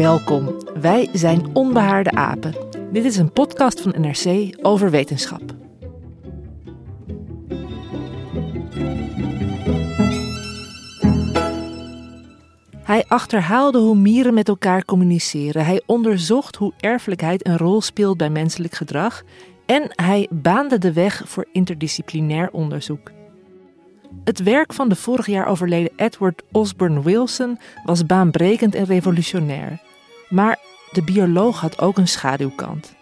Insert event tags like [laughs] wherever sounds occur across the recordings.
Welkom, wij zijn Onbehaarde Apen. Dit is een podcast van NRC over wetenschap. Hij achterhaalde hoe mieren met elkaar communiceren. Hij onderzocht hoe erfelijkheid een rol speelt bij menselijk gedrag. En hij baande de weg voor interdisciplinair onderzoek. Het werk van de vorig jaar overleden Edward Osborne Wilson was baanbrekend en revolutionair. Maar de bioloog had ook een schaduwkant.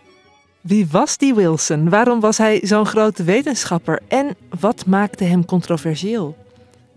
Wie was die Wilson? Waarom was hij zo'n grote wetenschapper? En wat maakte hem controversieel?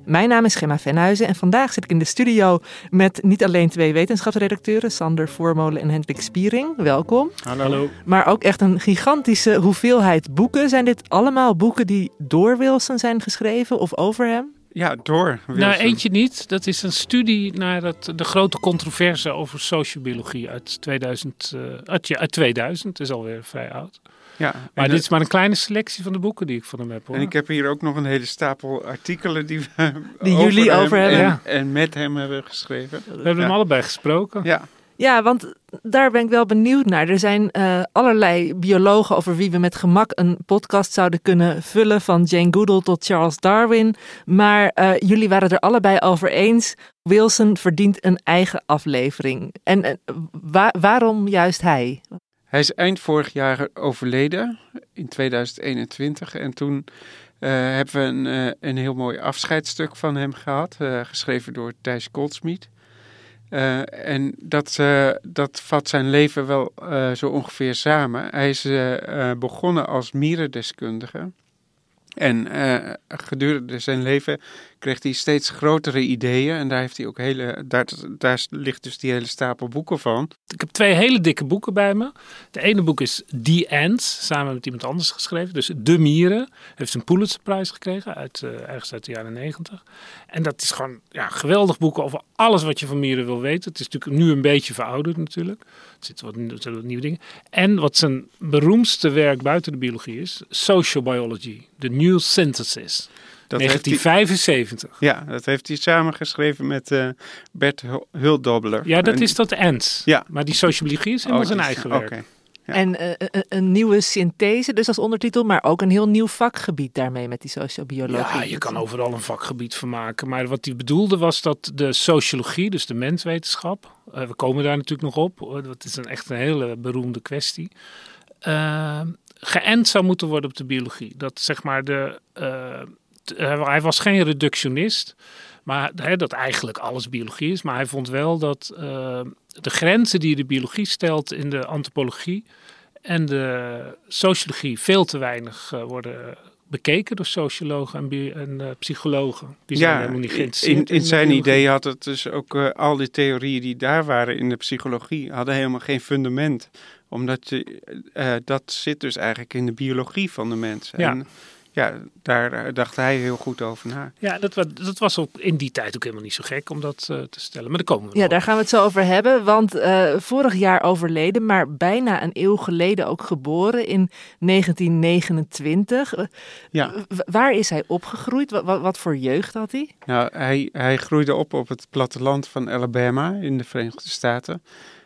Mijn naam is Gemma Venhuizen en vandaag zit ik in de studio met niet alleen twee wetenschapsredacteuren, Sander Voormolen en Hendrik Spiering. Welkom. Hallo. Maar ook echt een gigantische hoeveelheid boeken. Zijn dit allemaal boeken die door Wilson zijn geschreven of over hem? Ja, door. Wilson. Nou, eentje niet. Dat is een studie naar het, de grote controverse over sociobiologie uit 2000. Uh, uit, ja, uit 2000, is alweer vrij oud. Ja, Maar dit is maar een kleine selectie van de boeken die ik van hem heb. Hoor. en ik heb hier ook nog een hele stapel artikelen die we Die jullie over hem hebben. En, Ja. en met hem hebben geschreven. We hebben Ja. hem allebei gesproken. Ja, Ja, want daar ben ik wel benieuwd naar. Er zijn eh, allerlei biologen over wie we met gemak een podcast zouden kunnen vullen. Van Jane Goodall tot Charles Darwin. Maar eh, jullie waren er allebei over eens. Wilson verdient een eigen aflevering. En eh, wa- waarom juist hij? hij is eind vorig jaar overleden, in 2021. En toen hebben we een, een heel mooi afscheidstuk van hem gehad, eh, geschreven door Thijs Goldsmith. Eh, en dat, eh, dat vat zijn leven wel eh, zo ongeveer samen. Hij is begonnen als mierendeskundige. En gedurende zijn leven kreeg hij steeds grotere ideeën. En daar, heeft hij ook hele, daar, daar ligt dus die hele stapel boeken van. Ik heb twee hele dikke boeken bij me. De ene boek is The Ants, samen met iemand anders geschreven. Dus De Mieren. Heeft een Pulitzerprijs gekregen, uit, eh, ergens uit de jaren negentig. En dat is gewoon ja, geweldig boek over alles wat je van mieren wil weten. Het is natuurlijk nu een beetje verouderd natuurlijk. Er zitten wat, wat nieuwe dingen. En wat zijn beroemdste werk buiten de biologie is, Social Biology. The New Synthesis. Dat heeft hij, 1975. ja, dat heeft hij samengeschreven met eh, Bert Hul- Huldobler. Ja, dat En- is dat Ants. Ja. Maar die sociologie is helemaal Oh, zijn eigen werk. Ja. En eh, een, een nieuwe synthese, dus als ondertitel. Maar ook een heel nieuw vakgebied daarmee met die sociobiologie. Ja, je kan overal een vakgebied van maken. Maar wat hij bedoelde was dat de sociologie, dus de menswetenschap, eh, we komen daar natuurlijk nog op, dat is een echt een hele beroemde kwestie, eh, geënt zou moeten worden op de biologie. Dat zeg maar de, eh, hij was geen reductionist, maar hè, dat eigenlijk alles biologie is. Maar hij vond wel dat eh, de grenzen die de biologie stelt in de antropologie en de sociologie veel te weinig eh, worden bekeken door sociologen en, bi- en psychologen. Die zijn Ja, helemaal niet in, zijn idee had het dus ook al die theorieën die daar waren in de psychologie, hadden helemaal geen fundament. Omdat je, dat zit dus eigenlijk in de biologie van de mens. Ja. En ja, daar eh, dacht hij heel goed over na. Ja, dat, dat was ook in die tijd ook helemaal niet zo gek om dat eh, te stellen. Maar daar komen we Ja, nog daar gaan we het zo over hebben. Want eh, vorig jaar overleden, maar bijna een eeuw geleden ook geboren in 1929. Eh, Ja. w- waar is hij opgegroeid? Wat, wat, wat voor jeugd had hij? Nou, hij, hij groeide op op het platteland van Alabama in de Verenigde Staten.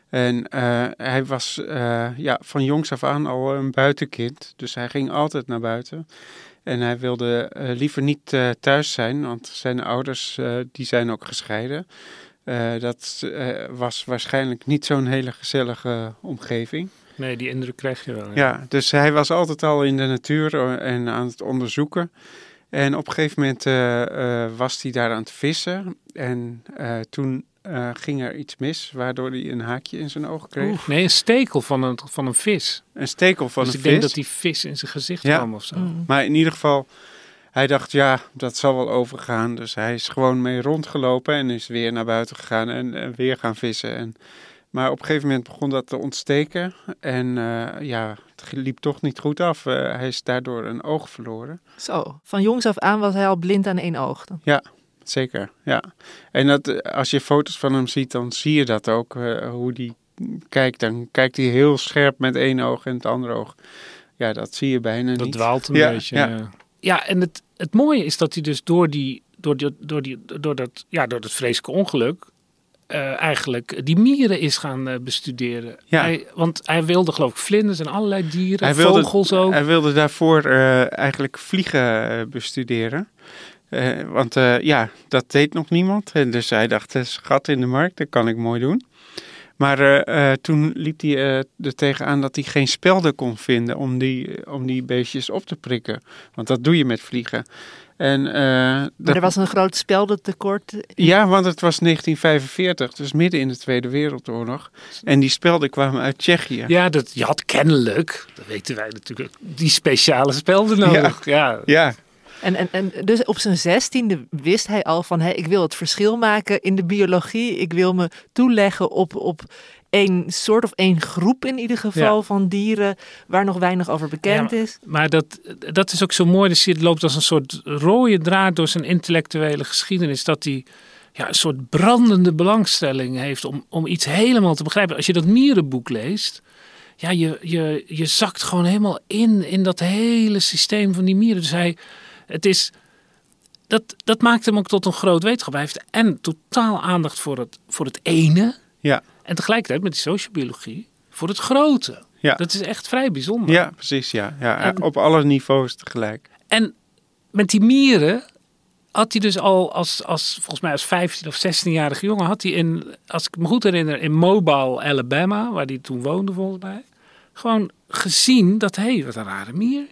En eh, hij was eh, ja, van jongs af aan al een buitenkind. Dus hij ging altijd naar buiten. En hij wilde eh, liever niet eh, thuis zijn, want zijn ouders eh, die zijn ook gescheiden. Dat was waarschijnlijk niet zo'n hele gezellige omgeving. Nee, die indruk krijg je wel. Ja, dus hij was altijd al in de natuur en aan het onderzoeken. En op een gegeven moment was hij daar aan het vissen. En toen eh, ging er iets mis, waardoor hij een haakje in zijn oog kreeg. Nee, een stekel van een, van een vis. Een stekel van dus een ik vis. denk dat die vis in zijn gezicht Ja. kwam of zo. Mm. Maar in ieder geval, hij dacht, ja, dat zal wel overgaan. Dus hij is gewoon mee rondgelopen en is weer naar buiten gegaan en, en weer gaan vissen. En, maar op een gegeven moment begon dat te ontsteken. En eh, ja, het liep toch niet goed af. Eh, hij is daardoor een oog verloren. Zo, van jongs af aan was hij al blind aan één oog. Dan. Ja, zeker. Ja. En dat, als je foto's van hem ziet, dan zie je dat ook. eh, hoe die kijkt. Dan kijkt hij heel scherp met één oog en het andere oog. Ja, dat zie je bijna Dat niet. dwaalt een Ja, beetje. ja. Ja, ja en het, het mooie is dat hij dus door, die, door, die, door, die, door, dat, ja, door dat vreselijke ongeluk... eh, eigenlijk die mieren is gaan eh, bestuderen. Ja. Hij, want hij wilde geloof ik vlinders en allerlei dieren, Hij wilde- vogels ook. Hij wilde daarvoor eh, eigenlijk vliegen eh, bestuderen. Eh, want eh, ja, dat deed nog niemand. En dus hij dacht, het is een gat in de markt, dat kan ik mooi doen. Maar eh, eh, toen liep hij eh, er tegenaan dat hij geen spelden kon vinden om die, om die beestjes op te prikken. Want dat doe je met vliegen. En, eh, Maar dat- er was een groot speldentekort. Ja, want het was 1945, dus midden in de Tweede Wereldoorlog. En die spelden kwamen uit Tsjechië. Ja, dat, je had kennelijk, dat weten wij natuurlijk, die speciale spelden nodig. Ja. Ja, En, en, en dus op zijn zestiende wist hij al van... Hé, ik wil het verschil maken in de biologie. Ik wil me toeleggen op, op één soort of één groep in ieder geval Ja. van dieren... waar nog weinig over bekend Ja, is. Maar dat, dat is ook zo mooi. Dus het loopt als een soort rode draad door zijn intellectuele geschiedenis. Dat hij ja, een soort brandende belangstelling heeft om, om iets helemaal te begrijpen. Als je dat mierenboek leest, ja, je, je, je zakt gewoon helemaal in, in dat hele systeem van die mieren. Dus hij, het is, dat, dat maakt hem ook tot een groot wetenschap. Hij heeft en totaal aandacht voor het, voor het ene. ja, En tegelijkertijd met die sociobiologie voor het grote. ja. Dat is echt vrij bijzonder. Ja, precies, ja. ja En- op alle niveaus tegelijk. En met die mieren had hij dus al als, als volgens mij als 15 of 16-jarige jongen, had hij in, als ik me goed herinner, in Mobile, Alabama, waar hij toen woonde volgens mij, gewoon gezien dat, hé, hey, wat een rare mier.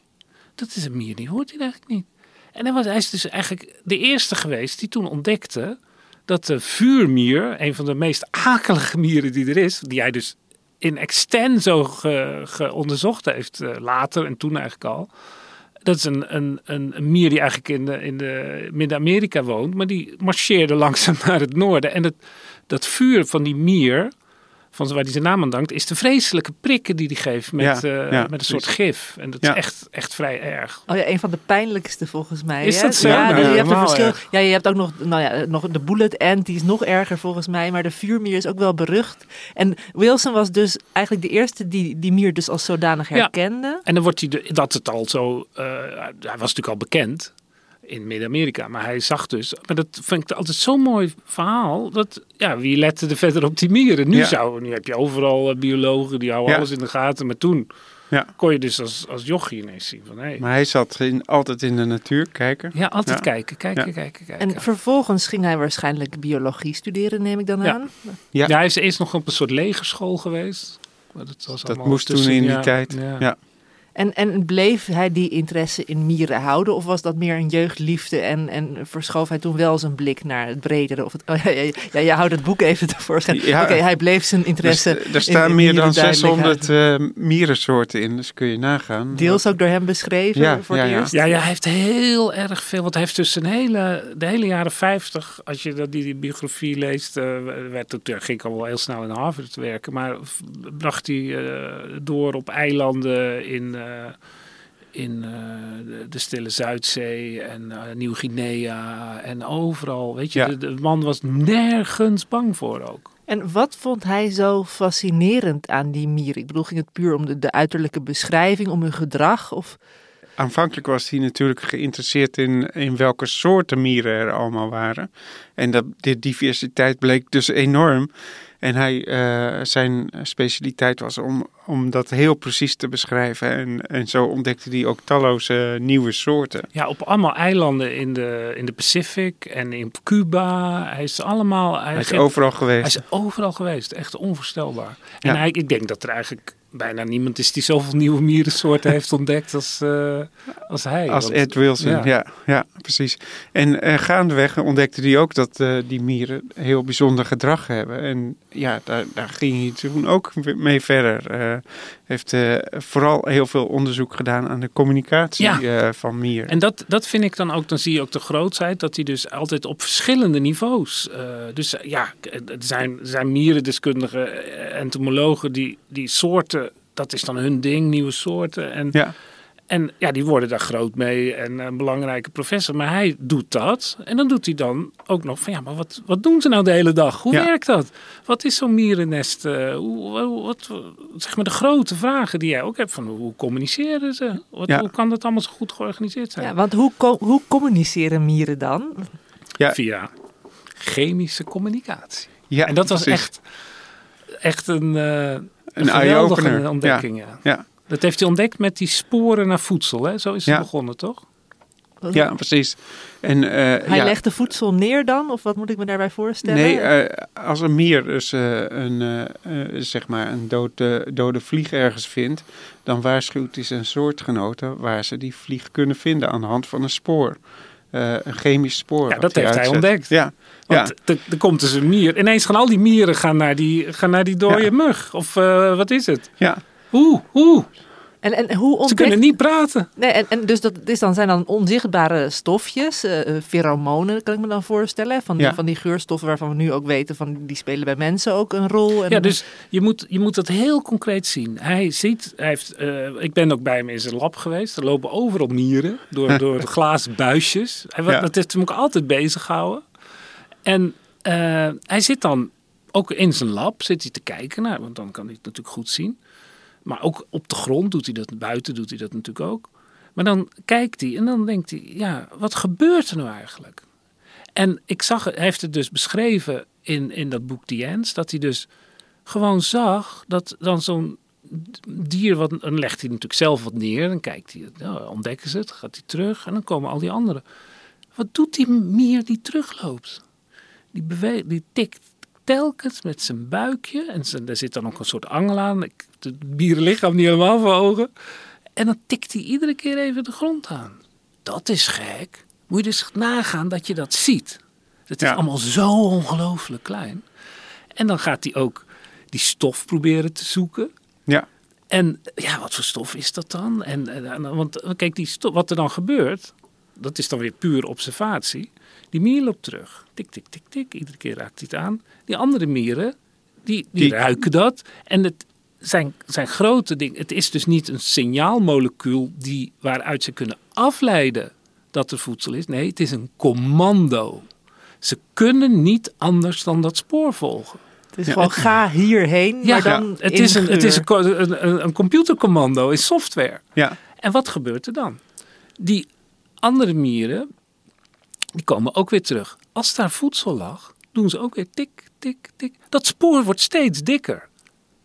Dat is een mier, die hoort hier eigenlijk niet. En hij, was, hij is dus eigenlijk de eerste geweest die toen ontdekte dat de vuurmier, een van de meest akelige mieren die er is, die hij dus in extenso ge, ge- onderzocht heeft eh, later en toen eigenlijk al. Dat is een, een, een, mier die eigenlijk in, de, in de Midden-Amerika woont, maar die marcheerde [laughs] langzaam naar het noorden. En dat, dat vuur van die mier, van waar hij zijn naam aan dankt, is de vreselijke prikken die hij geeft met, Ja, eh, ja, met een soort gif. En dat Ja. is echt, echt vrij erg. Oh ja, een van de pijnlijkste volgens mij. Is hè? dat zo? Ja, Nou, dus je hebt een helemaal verschil. erg. Ja, je hebt ook nog, nou ja, nog de bullet ant, die is nog erger volgens mij. Maar de vuurmier is ook wel berucht. En Wilson was dus eigenlijk de eerste die die mier dus als zodanig Ja. herkende. En dan wordt hij, de, dat het al zo, eh, hij was natuurlijk al bekend in Midden-Amerika, maar hij zag dus, maar dat vind ik altijd zo'n mooi verhaal, dat, ja, wie lette er verder op die mieren? Nu, Ja. zou, nu heb je overal eh, biologen, die houden Ja. alles in de gaten, maar toen Ja. kon je dus als, als jochie ineens zien van, hé, hey, Maar hij zat in, altijd in de natuur kijken. ja, altijd Ja. kijken, kijken, Ja. kijken, kijken. En vervolgens ging hij waarschijnlijk biologie studeren, neem ik dan Ja. aan. Ja. Ja, hij is eerst nog op een soort legerschool geweest. Maar dat was Dat moest toen in die ja, tijd. ja. En, en bleef hij die interesse in mieren houden? Of was dat meer een jeugdliefde en, en verschoof hij toen wel zijn blik naar het bredere? Of het, oh, ja, ja, ja, je houdt het boek even tevoorschijn. Ja. Oké, hij bleef zijn Dus, interesse er staan in meer dan mieren duidelijk 600 eh, mierensoorten in, dus kun je nagaan. deels ook door hem beschreven Ja, voor ja, het ja. eerst. Ja, ja, hij heeft heel erg veel. Want hij heeft dus hele, de hele jaren 50, als je dat, die, die biografie leest, eh, werd het, ja, ging ik al wel heel snel in Harvard te werken. Maar bracht hij eh, door op eilanden in, in eh, de, de Stille Zuidzee en eh, Nieuw-Guinea en overal. Weet je, Ja. de, de man was nergens bang voor ook. En wat vond hij zo fascinerend aan die mieren? Ik bedoel, ging het puur om de, de uiterlijke beschrijving, om hun gedrag? Of... Aanvankelijk was hij natuurlijk geïnteresseerd in, in welke soorten mieren er allemaal waren. En dat, de diversiteit bleek dus enorm. En hij, eh, zijn specialiteit was om, om dat heel precies te beschrijven. En, en zo ontdekte hij ook talloze nieuwe soorten. Ja, op allemaal eilanden in de, in de Pacific en in Cuba. Hij is allemaal... Hij is overal Hij geweest. is overal geweest, echt onvoorstelbaar. En Ja. hij, ik denk dat er eigenlijk bijna niemand is die zoveel nieuwe mierensoorten heeft ontdekt als, eh, als hij. Als Want- Ed Wilson, ja. ja, ja, precies. En eh, gaandeweg ontdekte hij ook dat eh, die mieren heel bijzonder gedrag hebben. En, ja, daar, daar ging hij toen ook mee verder. Uh, heeft uh, vooral heel veel onderzoek gedaan aan de communicatie ja. uh, van mieren. En dat, dat vind ik dan ook, dan zie je ook de grootheid, dat hij dus altijd op verschillende niveaus. dus ja, er zijn, er zijn mierendeskundigen, entomologen die, die soorten, dat is dan hun ding, nieuwe soorten. En ja. En ja, die worden daar groot mee en een belangrijke professor. Maar hij doet dat. En dan doet hij dan ook nog van ja, maar wat, wat doen ze nou de hele dag? Hoe werkt dat? Wat is zo'n mierennest? Uh, hoe, wat, zeg maar de grote vragen die jij ook hebt van hoe communiceren ze? Wat, Hoe kan dat allemaal zo goed georganiseerd zijn? Ja, want hoe, hoe communiceren mieren dan? Ja. Via chemische communicatie. Ja, en dat was echt, echt een, uh, een, een geweldige ontdekking. ja. ja. Dat heeft hij ontdekt met die sporen naar voedsel. Hè? Zo is het begonnen, toch? Ja, precies. En, uh, Hij ja. legde voedsel neer dan? Of wat moet ik me daarbij voorstellen? Nee, uh, als een mier dus uh, een, zeg maar een dode, dode vlieg ergens vindt... dan waarschuwt hij zijn soortgenoten waar ze die vlieg kunnen vinden aan de hand van een spoor. een chemisch spoor. Ja, dat heeft hij ontdekt. Ja. Want ja. er komt dus een mier. Ineens gaan al die mieren gaan naar die, gaan naar die dode mug. Of wat is het? Ja. Hoe? Hoe? En, en hoe ontdekt... Ze kunnen niet praten. Nee, en, en dus dat is dan, zijn dan onzichtbare stofjes, uh, pheromonen kan ik me dan voorstellen. Van, die, van die geurstoffen waarvan we nu ook weten, van, die spelen bij mensen ook een rol. En ja, dus je moet, je moet dat heel concreet zien. Hij ziet, hij heeft, uh, ik ben ook bij hem in zijn lab geweest. Er lopen overal mieren door, [laughs] door glazen buisjes. Hij, ja. Dat heeft hem ook altijd bezig gehouden. En uh, hij zit dan ook in zijn lab, zit hij te kijken, nou, want dan kan hij het natuurlijk goed zien. Maar ook op de grond doet hij dat, buiten doet hij dat natuurlijk ook. Maar dan kijkt hij en dan denkt hij, ja, wat gebeurt er nou eigenlijk? En ik zag, hij heeft het dus beschreven in, in dat boek The Ends, dat hij dus gewoon zag dat dan zo'n dier, wat, dan legt hij natuurlijk zelf wat neer, dan kijkt hij, nou, ontdekken ze het, gaat hij terug en dan komen al die anderen. Wat doet die mier die terugloopt? Die, beweegt, die tikt telkens met zijn buikje. En zijn, daar zit dan ook een soort angel aan. Het bierenlichaam niet helemaal voor ogen. En dan tikt hij iedere keer even de grond aan. Dat is gek. Moet je dus nagaan dat je dat ziet. Het is allemaal zo ongelooflijk klein. En dan gaat hij ook die stof proberen te zoeken. Ja. En ja, wat voor stof is dat dan? En, en want kijk, die stof, wat er dan gebeurt, dat is dan weer puur observatie. Die mier loopt terug. Tik, tik, tik, tik. Iedere keer raakt hij het aan. Die andere mieren, die, die, ruiken dat. En het zijn, zijn grote ding. Het is dus niet een signaalmolecuul die, waaruit ze kunnen afleiden dat er voedsel is. Nee, het is een commando. Ze kunnen niet anders dan dat spoor volgen. Het is gewoon ga hierheen, ja, maar dan het, is een, het is een, een, een computercommando in software. Ja. En wat gebeurt er dan? Die andere mieren, die komen ook weer terug. Als daar voedsel lag, doen ze ook weer tik, tik, tik. Dat spoor wordt steeds dikker.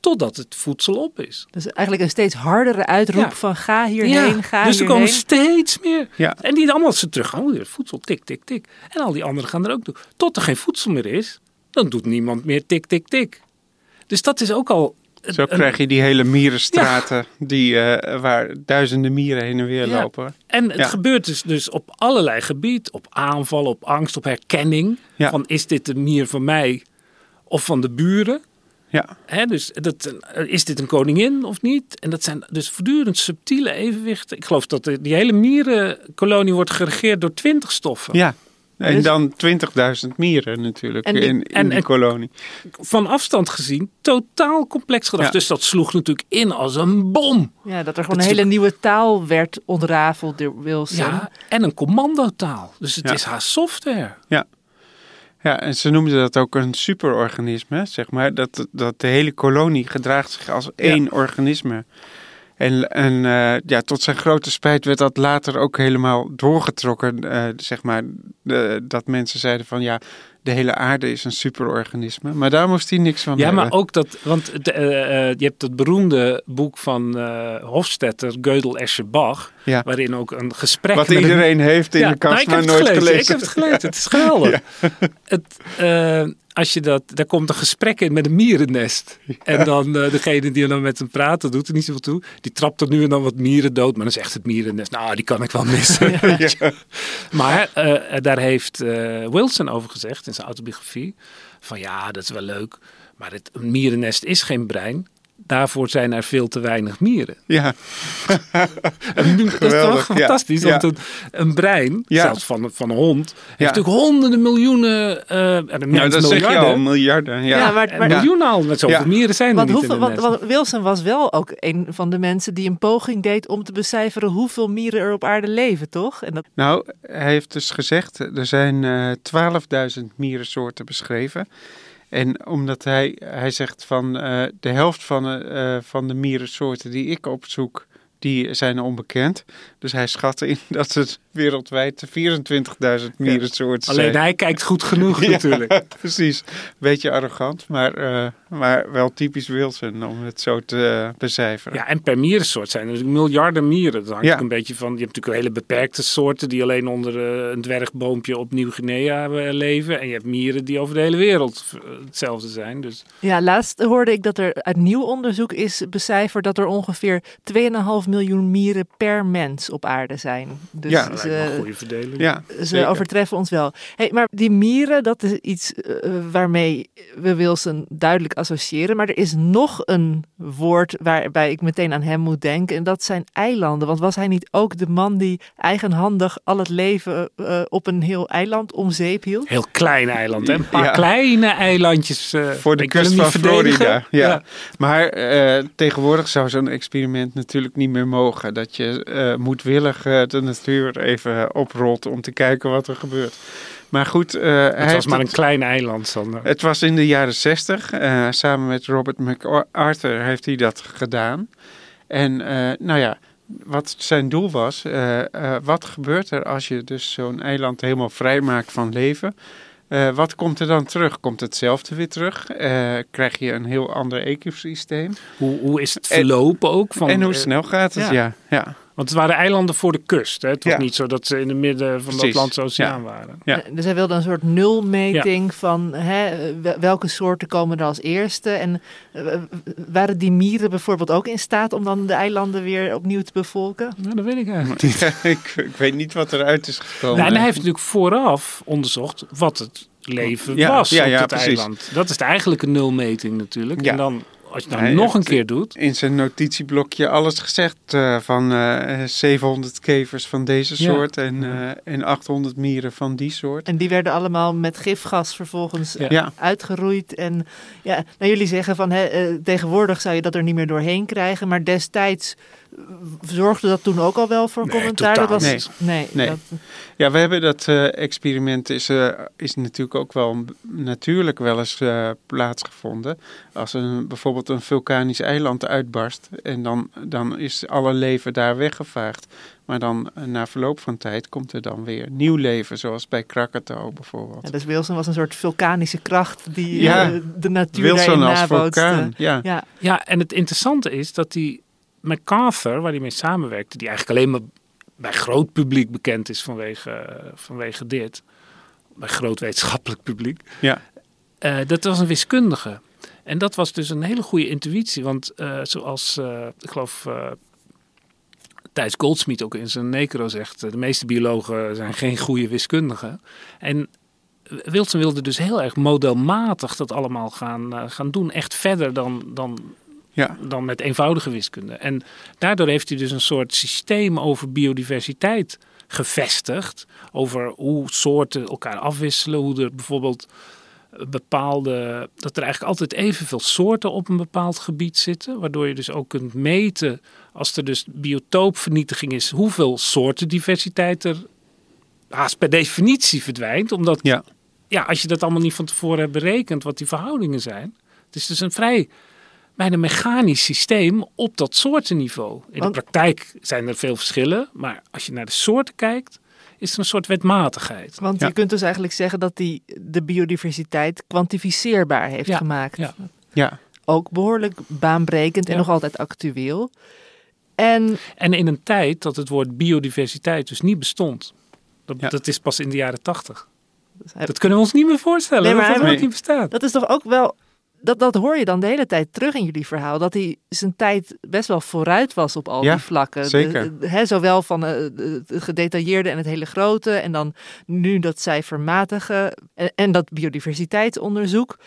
Totdat het voedsel op is. Dus eigenlijk een steeds hardere uitroep van ga hierheen, ja, ga dus hierheen. Dus er komen steeds meer. Ja. En die allemaal als ze terug gaan, weer voedsel, tik, tik, tik. En al die anderen gaan er ook doen. Tot er geen voedsel meer is, dan doet niemand meer tik, tik, tik. Dus dat is ook al zo krijg je die hele mierenstraten die, uh, waar duizenden mieren heen en weer lopen. En het gebeurt dus, dus op allerlei gebieden. Op aanval, op angst, op herkenning. Van is dit een mier van mij of van de buren? Ja. Hè, dus dat, is dit een koningin of niet? En dat zijn dus voortdurend subtiele evenwichten. Ik geloof dat die hele mierenkolonie wordt geregeerd door twintig stoffen. Ja, en dus- dan 20.000 mieren natuurlijk in, in en, die kolonie. Van afstand gezien totaal complex gedrag. Dus dat sloeg natuurlijk in als een bom. Ja, dat er gewoon een hele nieuwe taal werd ontrafeld door Wilson. Ja, en een commandotaal. Dus het is haar software. Ja. Ja, en ze noemden dat ook een superorganisme, zeg maar. Dat, dat de hele kolonie gedraagt zich als één organisme. En, en uh, ja, tot zijn grote spijt werd dat later ook helemaal doorgetrokken. Uh, zeg maar, dat mensen zeiden van ja, de hele aarde is een superorganisme. Maar daar moest hij niks van ja, hebben. maar ook dat, want uh, je hebt het beroemde boek van Hofstetter, Gödel, Escher, Bach. Ja. Waarin ook een gesprek. Wat iedereen heeft in de kast, nou, maar nooit gelezen. Ik heb het gelezen. Het is geweldig. [laughs] [laughs] het, als je dat, daar komt een gesprek in met een mierennest. En dan uh, degene die dan met hem praat, dat doet er niet zoveel toe. Die trapt er nu en dan wat mieren dood. Maar dan zegt het mierennest, nou die kan ik wel missen. [laughs] Ja. maar uh, daar heeft uh, Wilson over gezegd in zijn autobiografie. Van ja, dat is wel leuk. Maar het, een mierennest is geen brein. Daarvoor zijn er veel te weinig mieren. Ja, [laughs] En nu- dat is toch fantastisch? Ja. Want een, een brein, Ja. zelfs van, van een hond, heeft natuurlijk honderden miljoenen, eh en nou, dat zeg je miljarden. al, miljarden. Ja, Ja, maar- maar- miljoenen al, met zoveel Ja. mieren zijn er Want, niet hoeveel, want, want Wilson was wel ook een van de mensen die een poging deed om te becijferen hoeveel mieren er op aarde leven, toch? En dat, Nou, hij heeft dus gezegd, er zijn eh 12.000 mierensoorten beschreven. En omdat hij, hij zegt van eh, de helft van, eh, van de mierensoorten die ik opzoek, die zijn onbekend. Dus hij schatte in [laughs] dat het wereldwijd 24.000 mierensoorten Alleen zijn. hij kijkt goed genoeg [laughs] Ja. natuurlijk. Precies, beetje arrogant, maar, eh, maar wel typisch Wilson om het zo te eh, becijferen. Ja, en per mierensoort zijn er natuurlijk miljarden mieren. Dat hangt Ja. ook een beetje van. Je hebt natuurlijk hele beperkte soorten die alleen onder eh, een dwergboompje op Nieuw-Guinea leven. En je hebt mieren die over de hele wereld hetzelfde zijn. Dus ja, laatst hoorde ik dat er uit nieuw onderzoek is becijferd dat er ongeveer 2,5 miljoen mieren per mens op aarde zijn. Dus Ja, een goede verdeling. Ja, ze zeker. overtreffen ons wel. Hey, maar die mieren, dat is iets eh, waarmee we Wilson duidelijk associëren. Maar er is nog een woord waarbij ik meteen aan hem moet denken. En dat zijn eilanden. Want was hij niet ook de man die eigenhandig al het leven eh, op een heel eiland om zeep hield? Heel klein eiland, hè? Een paar Ja. kleine eilandjes. eh, Voor de kust van. Florida. Ja. Maar eh, tegenwoordig zou zo'n experiment natuurlijk niet meer mogen. Dat je eh, moedwillig eh, de natuur even oprolt om te kijken wat er gebeurt. Maar goed, eh, hij Het was maar het- een klein eiland, Sander. Het was in de jaren zestig. eh, samen met Robert MacArthur heeft hij dat gedaan. En eh, nou ja, wat zijn doel was, eh, eh, wat gebeurt er als je dus zo'n eiland helemaal vrijmaakt van leven? Eh, wat komt er dan terug? Komt hetzelfde weer terug? Eh, krijg je een heel ander ecosysteem? Hoe, hoe is het En- verlopen ook? Van, en hoe eh, snel gaat het? ja. Ja, ja. Want het waren eilanden voor de kust. Hè? Het was Ja. niet zo dat ze in het midden van de Precies, Atlantische Oceaan ja. waren. Ja. Dus hij wilde een soort nulmeting van hè, wel- welke soorten komen er als eerste. En eh, waren die mieren bijvoorbeeld ook in staat om dan de eilanden weer opnieuw te bevolken? Nou, dat weet ik eigenlijk. ik, ik weet niet wat eruit is gekomen. Nou, en hij heeft natuurlijk vooraf onderzocht wat het leven Ja, was ja, op ja, het precies. eiland. Dat is eigenlijk een nulmeting natuurlijk. Ja. En dan, als je nou nog een keer doet. in zijn notitieblokje alles gezegd eh, van eh 700 kevers van deze Ja. soort en, eh, en 800 mieren van die soort. En die werden allemaal met gifgas vervolgens Ja. Uitgeroeid. En ja, nou, jullie zeggen van hè, eh, tegenwoordig zou je dat er niet meer doorheen krijgen. Maar destijds eh, zorgde dat toen ook al wel voor Nee, commentaar. totaal dat was, nee, Nee. dat- ja we hebben dat eh, experiment is, eh, is natuurlijk ook wel natuurlijk wel eens eh, plaatsgevonden. Als een, bijvoorbeeld een vulkanisch eiland uitbarst en dan, dan is alle leven daar weggevaagd. Maar dan na verloop van tijd komt er dan weer nieuw leven, zoals bij Krakatau bijvoorbeeld. ja, dus Wilson was een soort vulkanische kracht die Ja, de natuur Wilson als nabootste. vulkaan, ja. Ja, Ja, en het interessante is dat die MacArthur, waar hij mee samenwerkte, die eigenlijk alleen maar bij groot publiek bekend is vanwege, vanwege dit, bij groot wetenschappelijk publiek, Ja. eh, dat was een wiskundige. En dat was dus een hele goede intuïtie, want eh, zoals eh, ik geloof Thijs Goldsmith ook in zijn Necro zegt, de meeste biologen zijn geen goede wiskundigen. En Wilson wilde dus heel erg modelmatig dat allemaal gaan, gaan doen, echt verder dan, dan Ja. dan met eenvoudige wiskunde. En daardoor heeft hij dus een soort systeem over biodiversiteit gevestigd. Over hoe soorten elkaar afwisselen. Hoe er bijvoorbeeld bepaalde. dat er eigenlijk altijd evenveel soorten op een bepaald gebied zitten. Waardoor je dus ook kunt meten. als er dus biotoopvernietiging is. hoeveel soortendiversiteit er haast per definitie verdwijnt. Omdat Ja. ja, als je dat allemaal niet van tevoren hebt berekend. wat die verhoudingen zijn. Het is dus een vrij bijna mechanisch systeem op dat soortenniveau. In Want- de praktijk zijn er veel verschillen, maar als je naar de soorten kijkt, is er een soort wetmatigheid. want Ja. je kunt dus eigenlijk zeggen dat hij de biodiversiteit kwantificeerbaar heeft Ja, gemaakt. ja. Ja. Ook behoorlijk baanbrekend en Ja. nog altijd actueel. En En in een tijd dat het woord biodiversiteit dus niet bestond. Dat, Ja. dat is pas in de jaren tachtig. hij- Dat kunnen we ons niet meer voorstellen. Nee, maar dat dat niet bestaat. dat is toch ook wel. Dat, dat hoor je dan de hele tijd terug in jullie verhaal. Dat hij zijn tijd best wel vooruit was op al Ja, die vlakken. Zeker. de- zowel van eh, het gedetailleerde en het hele grote. En dan nu dat cijfermatige. En, en dat biodiversiteitsonderzoek.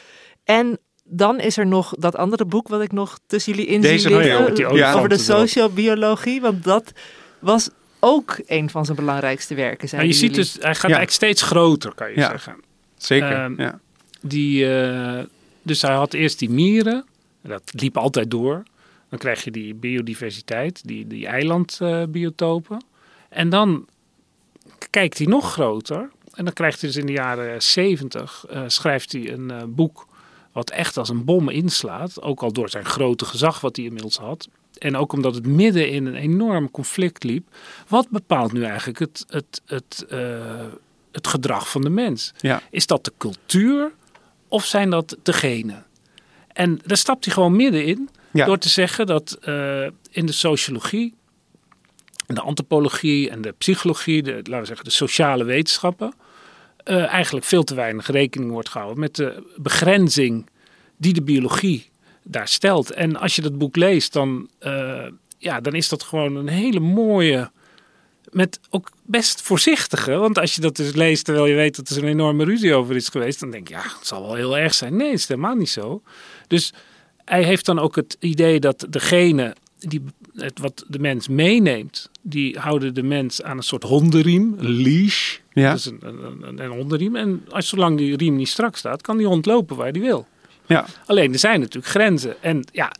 En dan is er nog dat andere boek wat ik nog tussen jullie in zie liggen. over de sociobiologie. Want dat was ook een van zijn belangrijkste werken. Maar zeiden je ziet jullie. dus, hij gaat Ja. eigenlijk steeds groter, kan je Ja. zeggen. Zeker. Ja. Die, eh, dus hij had eerst die mieren. Dat liep altijd door. Dan krijg je die biodiversiteit, die, die eilandbiotopen. en dan kijkt hij nog groter. En dan krijgt hij dus in de jaren 70 eh, schrijft hij een eh, boek wat echt als een bom inslaat. Ook al door zijn grote gezag wat hij inmiddels had. En ook omdat het midden in een enorm conflict liep. Wat bepaalt nu eigenlijk het, het, het, eh, het gedrag van de mens? Ja. Is dat de cultuur of zijn dat de genen? En daar stapt hij gewoon middenin Ja. door te zeggen dat eh, in de sociologie, en de antropologie en de psychologie, de, laten we zeggen de sociale wetenschappen, eh, eigenlijk veel te weinig rekening wordt gehouden met de begrenzing die de biologie daar stelt. En als je dat boek leest, dan, eh, ja, dan is dat gewoon een hele mooie, met ook best voorzichtige. Want als je dat dus leest terwijl je weet dat er zo'n enorme ruzie over is geweest, dan denk je, ja, het zal wel heel erg zijn. Nee, het is helemaal niet zo. Dus hij heeft dan ook het idee dat degene die het, wat de mens meeneemt, die houden de mens aan een soort hondenriem, een leash. Ja. Dat is een, een, een, een hondenriem. En als, zolang die riem niet strak staat, kan die hond lopen waar die wil. ja. Alleen er zijn natuurlijk grenzen. En ja,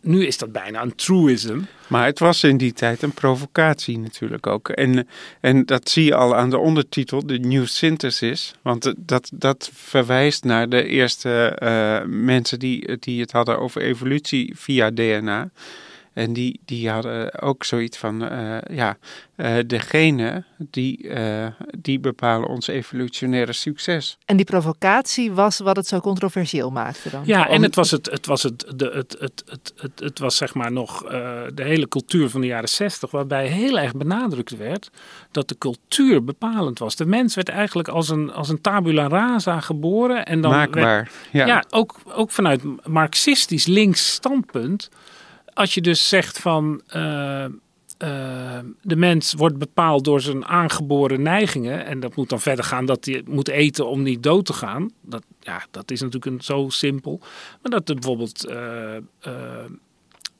nu is dat bijna een truism. Maar het was in die tijd een provocatie natuurlijk ook. En, en dat zie je al aan de ondertitel, de New Synthesis. Want dat, dat verwijst naar de eerste eh, mensen die, die het hadden over evolutie via DNA. En die, die hadden ook zoiets van, eh, ja, eh de genen die, eh, die bepalen ons evolutionaire succes. En die provocatie was wat het zo controversieel maakte dan. Ja, en het was, het, het, was het, de, het, het, het, het, het was zeg maar nog eh, de hele cultuur van de jaren zestig, waarbij heel erg benadrukt werd dat de cultuur bepalend was. De mens werd eigenlijk als een, als een tabula rasa geboren. En dan werd- Maakbaar. Ja. Ja, ook, ook vanuit marxistisch links standpunt. Als je dus zegt van eh, eh, de mens wordt bepaald door zijn aangeboren neigingen. En dat moet dan verder gaan dat hij moet eten om niet dood te gaan. Dat, ja, dat is natuurlijk een, zo simpel. Maar dat er bijvoorbeeld, eh,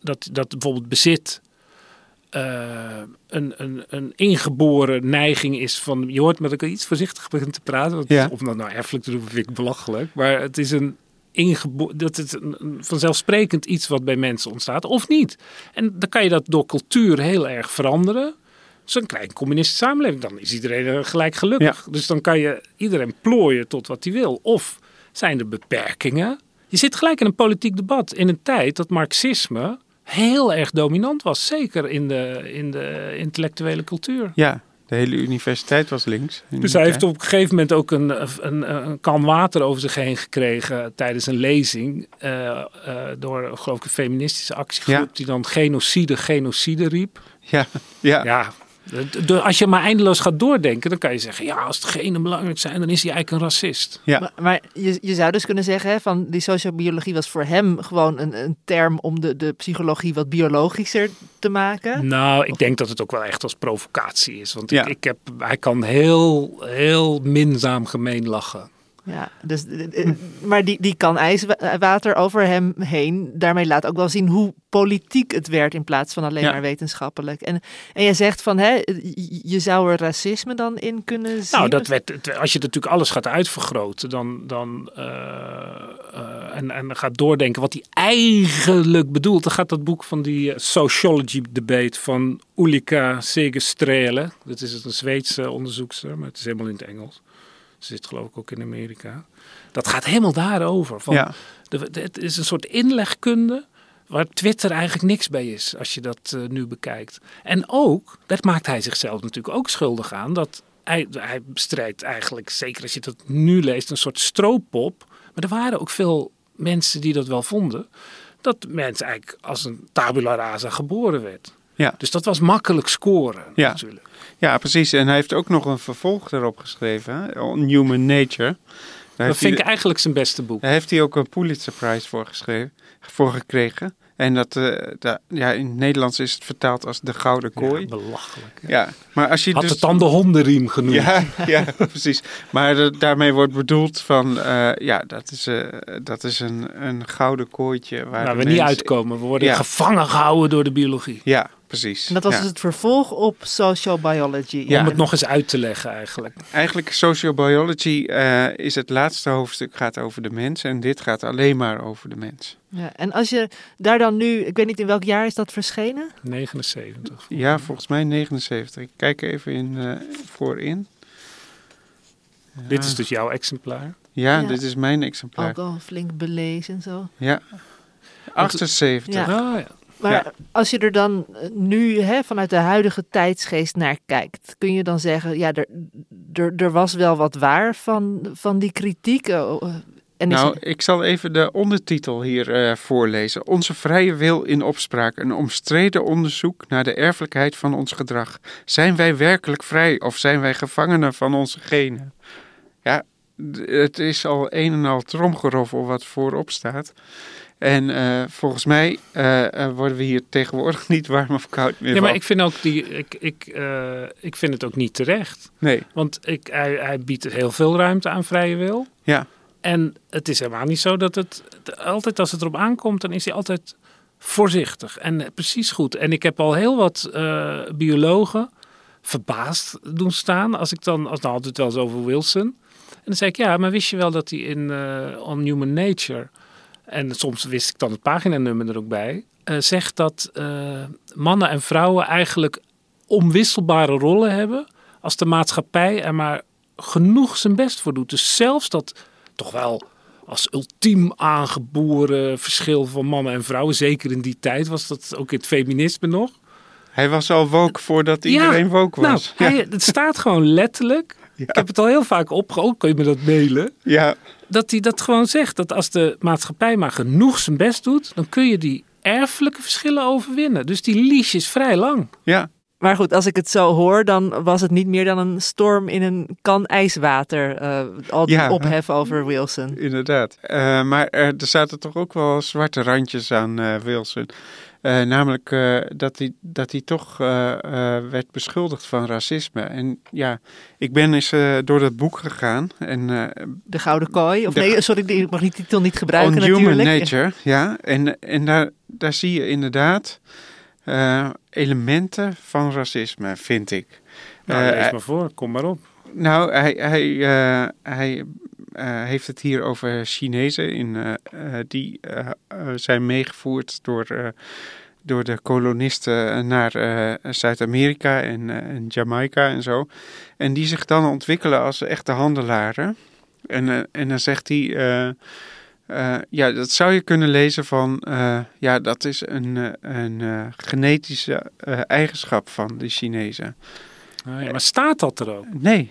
dat, dat bijvoorbeeld bezit een, een, een ingeboren neiging is van... Je hoort me dat ik iets voorzichtig begin te praten. Want Ja. Om dat nou erfelijk te doen vind ik belachelijk. Maar het is een ingebo- dat een vanzelfsprekend iets wat bij mensen ontstaat. Of niet. En dan kan je dat door cultuur heel erg veranderen. Zo'n klein communistische samenleving. Dan is iedereen eh, gelijk gelukkig. Dus dan kan je iedereen plooien tot wat hij wil. Of zijn er beperkingen? Je zit gelijk in een politiek debat. In een tijd dat marxisme heel erg dominant was. Zeker in de, in de intellectuele cultuur. ja, de hele universiteit was links. in Dus hij heeft op een gegeven moment ook een, een, een kan water over zich heen gekregen tijdens een lezing. eh, eh, door, geloof ik, een feministische actiegroep. Ja. Die dan genocide, genocide riep. Ja, ja. Ja, als je maar eindeloos gaat doordenken, dan kan je zeggen: ja, als het genen belangrijk zijn, dan is hij eigenlijk een racist. Ja. Maar, maar je, je zou dus kunnen zeggen, hè, van die sociobiologie was voor hem gewoon een, een term om de, de psychologie wat biologischer te maken. Nou, ik denk dat het ook wel echt als provocatie is. Want Ja. ik, ik heb, hij kan heel, heel minzaam gemeen lachen. Ja, dus, eh, eh, maar die, die kan ijswater over hem heen. Daarmee laat ook wel zien hoe politiek het werd in plaats van alleen Ja. maar wetenschappelijk. En, en je zegt van, hè, je- zou er racisme dan in kunnen zien. Nou, dat werd, het- als je natuurlijk alles gaat uitvergroten, dan, dan, eh, en, en gaat doordenken wat hij eigenlijk bedoelt, dan gaat dat boek van die sociology debate van Ulrika Segestrele, dat is een Zweedse onderzoekster, maar het is helemaal in het Engels. Ze zit geloof ik ook in Amerika. Dat gaat helemaal daarover. Van, Ja. de- de- het is een soort inlegkunde waar Twitter eigenlijk niks bij is als je dat eh, nu bekijkt. En ook, dat maakt hij zichzelf natuurlijk ook schuldig aan, dat hij, hij bestrijdt eigenlijk, zeker als je dat nu leest, een soort stroopop. Maar er waren ook veel mensen die dat wel vonden, dat mensen eigenlijk als een tabula rasa geboren werd. Ja. Dus dat was makkelijk scoren Ja. natuurlijk. Ja, precies. En hij heeft ook nog een vervolg erop geschreven? On Human Nature. Daar Dat vind hij, ik eigenlijk zijn beste boek. daar heeft hij ook een Pulitzer Prize voor, geschreven, voor gekregen. En dat, eh, da- ja, in het Nederlands is het vertaald als de gouden kooi. Ja, belachelijk. Ja, maar als je Had dus... het dan de hondenriem genoemd? Ja, ja, [laughs] precies. Maar daarmee wordt bedoeld van, eh, ja, dat is, eh, dat is een, een gouden kooitje waar we niet uitkomen. We worden Ja. gevangen gehouden door de biologie. Ja, precies. En dat was Ja. dus het vervolg op social biology. Ja. Om het nog eens uit te leggen eigenlijk. Eigenlijk sociobiology eh is het laatste hoofdstuk gaat over de mens en dit gaat alleen maar over de mens. Ja, en als je daar dan nu, ik weet niet in welk jaar is dat verschenen? 79. Ja, volgens mij 79. Ik kijk even in, eh, voorin. Dit is dus jouw exemplaar. Ja, Ja. dit is mijn exemplaar. Ook al flink belezen en zo. Ja. 78. Ja. Ah, ja. Maar Ja. als je er dan eh, nu hè, vanuit de huidige tijdsgeest naar kijkt, kun je dan zeggen, ja, er, er, er was wel wat waar van, van die kritiek. En is Nou, ik zal even de ondertitel hier eh, voorlezen. Onze vrije wil in opspraak. Een omstreden onderzoek naar de erfelijkheid van ons gedrag. Zijn wij werkelijk vrij of zijn wij gevangenen van onze genen? Ja, het is al een en al tromgeroffel wat voorop staat. En eh, volgens mij eh, eh, worden we hier tegenwoordig niet warm of koud meer Ja, maar ik vind, ook die, ik, ik, ik vind het ook niet terecht. Nee, Want ik, hij, hij biedt heel veel ruimte aan vrije wil. ja. En het is helemaal niet zo dat het... Altijd als het erop aankomt, dan is hij altijd voorzichtig. En precies goed. En ik heb al heel wat biologen verbaasd doen staan. Als ik dan... Als, dan had het wel eens over Wilson. En dan zei ik, ja, maar wist je wel dat hij in eh, On Human Nature... En soms wist ik dan het paginanummer er ook bij. eh, zegt dat eh, mannen en vrouwen eigenlijk onwisselbare rollen hebben. Als de maatschappij er maar genoeg zijn best voor doet. Dus zelfs dat toch wel als ultiem aangeboren verschil van mannen en vrouwen. Zeker in die tijd was dat ook in het feminisme nog. Hij was al woke voordat iedereen woke was. Nou, ja. hij, het staat gewoon letterlijk. Ik heb het al heel vaak opgehouden. Kun je me dat mailen? ja, dat hij dat gewoon zegt. Dat als de maatschappij maar genoeg zijn best doet, dan kun je die erfelijke verschillen overwinnen. Dus die leash is vrij lang. ja. Maar goed, als ik het zo hoor, dan was het niet meer dan een storm in een kan ijswater. eh, al die Ja. ophef over Wilson. Inderdaad. Eh, maar er, er zaten toch ook wel zwarte randjes aan eh, Wilson. Eh, namelijk eh, dat, hij, dat hij toch eh, eh, werd beschuldigd van racisme. En ja, ik ben eens eh, door dat boek gegaan. En eh De Gouden Kooi. Of De- nee, sorry, ik mag die titel niet gebruiken On Human natuurlijk. Nature, ja. En, en daar, daar zie je inderdaad eh, elementen van racisme, vind ik. Nou, Eh, lees maar voor, kom maar op. Nou, hij, hij, eh, hij heeft het hier over Chinezen in, eh, eh, die eh, eh, zijn meegevoerd door, eh, door de kolonisten naar eh, Zuid-Amerika en, eh, en Jamaica en zo. En die zich dan ontwikkelen als echte handelaren. En, eh, en dan zegt hij, eh, eh, ja, dat zou je kunnen lezen van, eh, ja, dat is een, eh, een eh, genetische eh, eigenschap van de Chinezen. Ah, ja, maar staat dat er ook? Nee.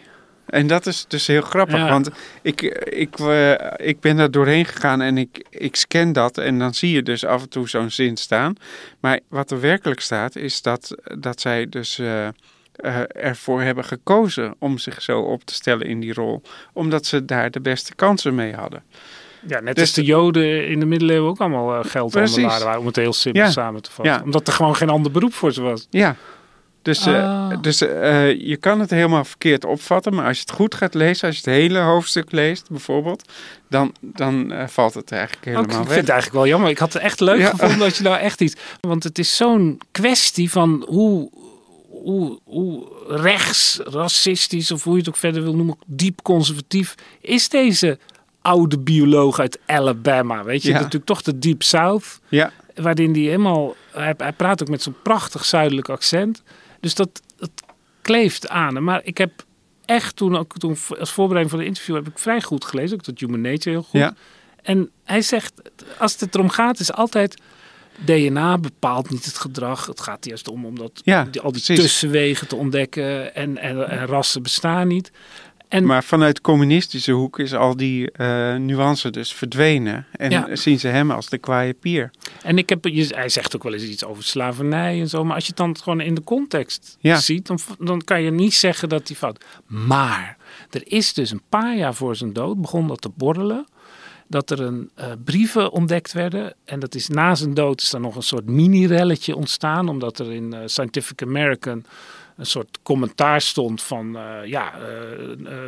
En dat is dus heel grappig, Ja. want ik, ik, eh, ik ben daar doorheen gegaan en ik, ik scan dat en dan zie je dus af en toe zo'n zin staan. Maar wat er werkelijk staat is dat, dat zij dus eh, eh, ervoor hebben gekozen om zich zo op te stellen in die rol, omdat ze daar de beste kansen mee hadden. Ja, net Dus- als de Joden in de middeleeuwen ook allemaal geldhandelaren Precies. waren, om het heel simpel Ja. samen te vatten. Ja. Omdat er gewoon geen ander beroep voor ze was. Ja. Dus, eh, Ah. dus eh, je kan het helemaal verkeerd opvatten, maar als je het goed gaat lezen, als je het hele hoofdstuk leest bijvoorbeeld, dan, dan eh, valt het eigenlijk helemaal ik weg. vind het eigenlijk wel jammer. Ik had het echt leuk Ja. gevonden dat je nou echt iets... Want het is zo'n kwestie van hoe, hoe, hoe rechts, racistisch of hoe je het ook verder wil noemen, diep conservatief is deze oude bioloog uit Alabama. Weet je, Ja. natuurlijk toch de Deep South. Ja, waarin hij helemaal. Hij, hij praat ook met zo'n prachtig zuidelijk accent. Dus dat, dat kleeft aan. hem. Maar ik heb echt toen, ook toen als voorbereiding voor de interview, heb ik vrij goed gelezen. Ook dat Human Nature heel goed. Ja. En hij zegt, als het erom gaat, is altijd. DNA bepaalt niet het gedrag. Het gaat juist om, om dat, Ja, die, al die precies. tussenwegen te ontdekken. En, en, en rassen bestaan niet. En Maar vanuit communistische hoek is al die eh, nuance dus verdwenen. En Ja. zien ze hem als de kwaaie pier. En ik heb, hij zegt ook wel eens iets over slavernij en zo. Maar als je het dan gewoon in de context Ja. ziet, dan, dan kan je niet zeggen dat hij fout. Maar er is dus een paar jaar voor zijn dood begon dat te borrelen. dat er een uh, brieven ontdekt werden. En dat is na zijn dood is er nog een soort mini-relletje ontstaan. Omdat er in uh, Scientific American een soort commentaar stond van... Uh, ja,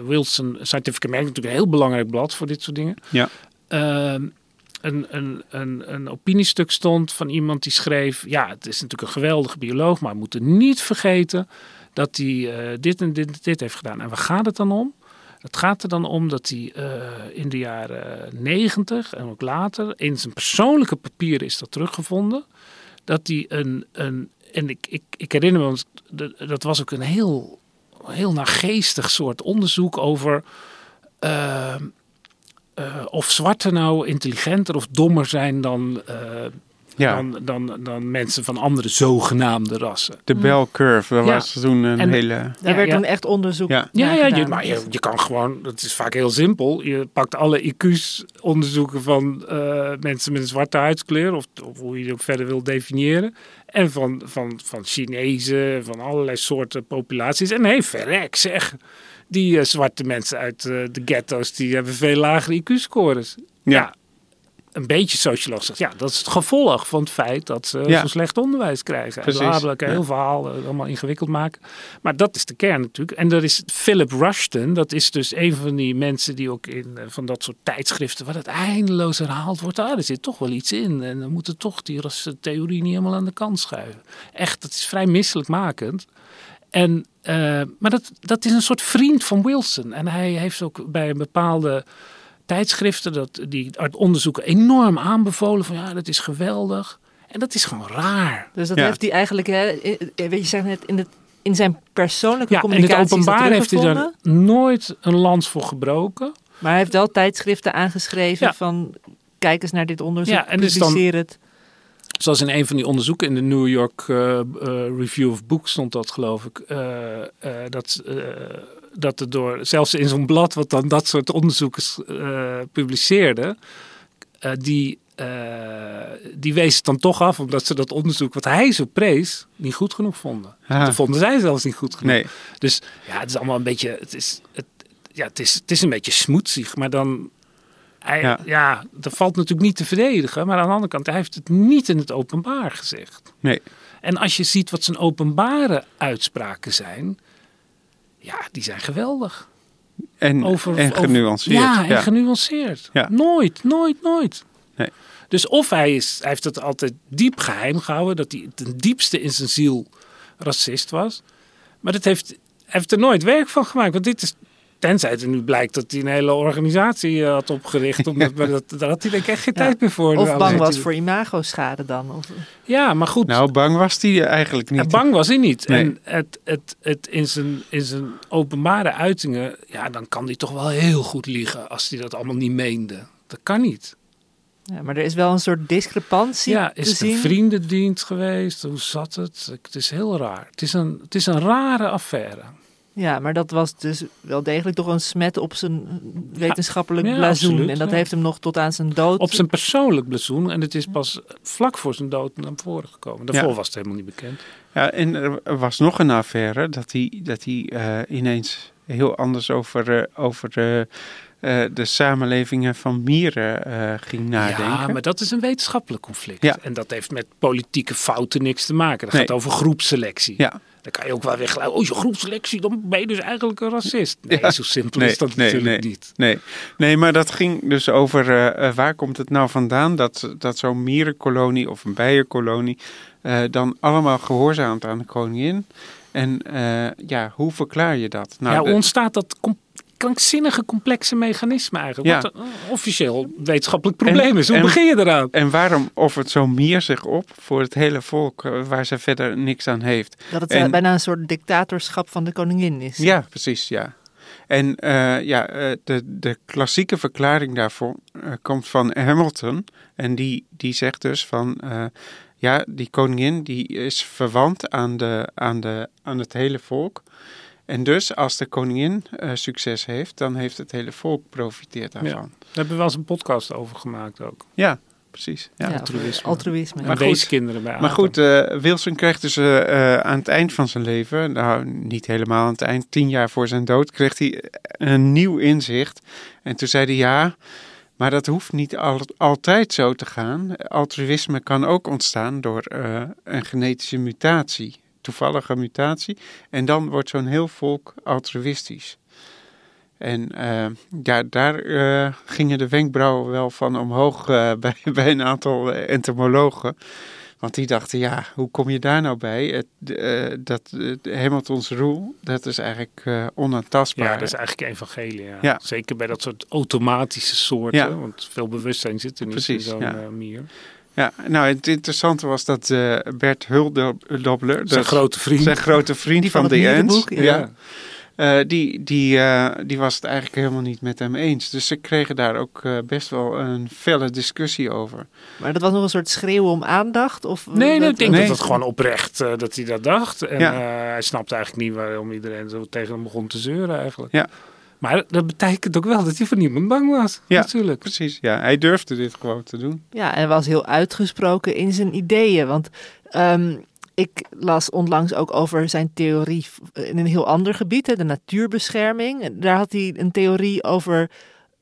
Wilson, Scientific American natuurlijk een heel belangrijk blad voor dit soort dingen. Ja. Ehm, een, een, een, een opiniestuk stond van iemand die schreef... Ja, het is natuurlijk een geweldige bioloog, maar we moeten niet vergeten... dat hij dit en dit, dit heeft gedaan. En waar gaat het dan om? Het gaat er dan om dat hij uh, in de jaren negentig en ook later, in zijn persoonlijke papieren is dat teruggevonden, dat hij een, een en ik, ik, ik herinner me, dat was ook een heel, heel nageestig soort onderzoek over uh, uh, of zwarten nou intelligenter of dommer zijn dan ja. dan, dan, dan mensen van andere zogenaamde rassen. De bell curve, dat was toen een hele... Daar werd toen echt onderzoek Ja, ja, ja je, maar je, je, kan gewoon, dat is vaak heel simpel, je pakt alle IQ's onderzoeken van uh, mensen met een zwarte huidskleur, of, of hoe je het ook verder wil definiëren. En van, van, van Chinezen, van allerlei soorten populaties. En hey, verrek zeg, die uh, zwarte mensen uit uh, de ghetto's, die hebben veel lagere IQ-scores. ja een beetje socioloog zegt, ja, dat is het gevolg van het feit dat ze ja. zo slecht onderwijs krijgen. Precies. En bla, bla, heel verhaal uh, allemaal ingewikkeld maken. Maar dat is de kern natuurlijk. En dat is Philip Rushton, dat is dus een van die mensen die ook in uh, van dat soort tijdschriften, waar het eindeloos herhaald wordt, ah, er zit toch wel iets in. En dan moeten toch die theorie niet helemaal aan de kant schuiven. Echt, dat is vrij misselijkmakend. En, uh, maar dat, dat is een soort vriend van Wilson. En hij heeft ook bij een bepaalde tijdschriften dat, die uit onderzoeken enorm aanbevolen van ja, dat is geweldig. En dat is gewoon raar. Dus dat heeft hij eigenlijk, hè, weet je, zeg net in, het, in zijn persoonlijke ja, communicatie. In het openbaar heeft hij daar nooit een lans voor gebroken. Maar hij heeft wel tijdschriften aangeschreven ja. van kijk eens naar dit onderzoek, ja, en publiceer het. Zoals in een van die onderzoeken in de New York uh, uh, Review of Books stond dat geloof ik. Uh, dat dat er door, zelfs in zo'n blad wat dan dat soort onderzoeken uh, publiceerde, uh, die, uh, die wees het dan toch af omdat ze dat onderzoek wat hij zo prees niet goed genoeg vonden. Dat vonden zij zelfs niet goed genoeg. Nee. Dus ja, het is allemaal een beetje, het is, het, ja, het is, het is een beetje smoetsig, maar dan hij, ja. ja, dat valt natuurlijk niet te verdedigen. Maar aan de andere kant, hij heeft het niet in het openbaar gezegd. Nee. En als je ziet wat zijn openbare uitspraken zijn, ja, die zijn geweldig. En, over, en genuanceerd. ja, en genuanceerd. Ja. Nooit, nooit, nooit. Nee. Dus of hij, is, hij heeft het altijd diep geheim gehouden, dat hij ten diepste in zijn ziel racist was. Maar dat heeft, hij heeft er nooit werk van gemaakt. Want dit is Tenzij het nu blijkt dat hij een hele organisatie uh, had opgericht. Omdat, [laughs] dat, daar had hij denk ik echt geen ja. tijd meer voor. Of bang was voor imago-schade dan. Of... Ja, maar goed. Nou, bang was hij eigenlijk niet. En bang was hij niet. Nee. En het, het, het, in, zijn, in zijn openbare uitingen, ja, dan kan hij toch wel heel goed liegen als hij dat allemaal niet meende. Dat kan niet. Ja, maar er is wel een soort discrepantie. Ja, is het een vriendendienst geweest? Hoe zat het? Het is heel raar. Het is een, het is een rare affaire. Ja, maar dat was dus wel degelijk toch een smet op zijn wetenschappelijk ja, blazoen. Absoluut, en dat heeft hem nog tot aan zijn dood... Op zijn persoonlijk blazoen. En het is pas vlak voor zijn dood naar voren gekomen. Daarvoor was het helemaal niet bekend. Ja, en er was nog een affaire dat hij, dat hij uh, ineens heel anders over, uh, over de, uh, de samenlevingen van mieren ging nadenken. Ja, maar dat is een wetenschappelijk conflict. Ja. En dat heeft met politieke fouten niks te maken. Dat nee. gaat over groepselectie. Ja. Dan kan je ook wel weggeluiden. Oh, je groepselectie, dan ben je dus eigenlijk een racist. Nee, ja. zo simpel nee, is dat nee, natuurlijk nee, niet. Nee. nee, maar dat ging dus over uh, waar komt het nou vandaan dat, dat zo'n mierenkolonie of een bijenkolonie uh, dan allemaal gehoorzaamt aan de koningin. En uh, ja, hoe verklaar je dat? Nou, ja, ontstaat dat krankzinnige complexe mechanisme eigenlijk. Ja. Wat een officieel wetenschappelijk probleem is. Hoe en, begin je eraan? En waarom offert zo'n mier zich op voor het hele volk eh, waar ze verder niks aan heeft? Dat het en, bijna een soort dictatorschap van de koningin is. Ja, precies, ja. En uh, ja, de, de klassieke verklaring daarvoor uh, komt van Hamilton. En die, die zegt dus van, ja, die koningin die is verwant aan, de, aan, de, aan het hele volk. En dus als de koningin uh, succes heeft, dan heeft het hele volk profiteert daarvan. Ja. Daar hebben we wel eens een podcast over gemaakt ook. Ja, precies. Ja. ja altruïsme. altruïsme. Maar goed, kinderen bij Maar goed, uh, Wilson kreeg dus uh, aan het eind van zijn leven, nou niet helemaal aan het eind, tien jaar voor zijn dood, kreeg hij een nieuw inzicht. En toen zei hij ja, Maar dat hoeft niet altijd zo te gaan. Altruïsme kan ook ontstaan door uh, een genetische mutatie, toevallige mutatie. En dan wordt zo'n heel volk altruïstisch. En uh, ja, daar uh, gingen de wenkbrauwen wel van omhoog [laughs] bij, bij een aantal entomologen. Want die dachten, ja, hoe kom je daar nou bij? Het, dat Hamiltons rule, dat is eigenlijk onaantastbaar. Ja, dat is eigenlijk evangelie. Ja. ja. Zeker bij dat soort automatische soorten. Ja. Want veel bewustzijn zit er niet Precies, in zo'n ja. mier. Ja, nou het interessante was dat Bert Huldobler, zijn grote vriend, zijn grote vriend van, van de Ends, ja. Uh, die, die, uh, die was het eigenlijk helemaal niet met hem eens. Dus ze kregen daar ook uh, best wel een felle discussie over. Maar dat was nog een soort schreeuwen om aandacht? Of nee, nee, ik denk nee. dat het gewoon oprecht dat hij dat dacht. En ja. hij snapte eigenlijk niet waarom iedereen zo tegen hem begon te zeuren eigenlijk. Ja. Maar dat betekent ook wel dat hij voor niemand bang was. Ja, natuurlijk. precies. Ja, hij durfde dit gewoon te doen. Ja, en was heel uitgesproken in zijn ideeën. Want um, ik las onlangs ook over zijn theorie in een heel ander gebied, de natuurbescherming. Daar had hij een theorie over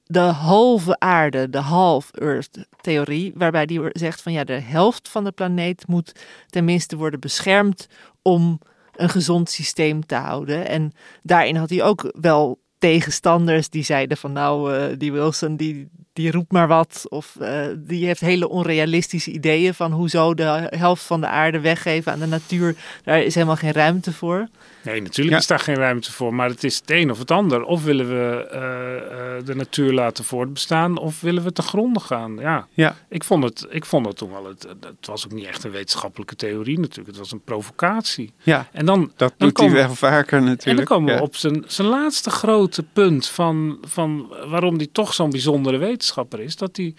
de halve aarde, de half-earth theorie, waarbij hij zegt van ja, de helft van de planeet moet tenminste worden beschermd om een gezond systeem te houden. En daarin had hij ook wel tegenstanders die zeiden van nou, uh, die Wilson die, die roept maar wat. Of uh, die heeft hele onrealistische ideeën van hoezo de helft van de aarde weggeven aan de natuur. Daar is helemaal geen ruimte voor. Nee, natuurlijk ja. is daar geen ruimte voor. Maar het is het een of het ander. Of willen we uh, de natuur laten voortbestaan, of willen we te gronden gaan. Ja, ja. Ik, vond het, ik vond het toen wel. Het, het was ook niet echt een wetenschappelijke theorie natuurlijk. Het was een provocatie. Ja, en dan, dat dan doet hij wel vaker natuurlijk. En dan komen ja. we op zijn, zijn laatste grote punt van, van waarom hij toch zo'n bijzondere wetenschapper is. Dat hij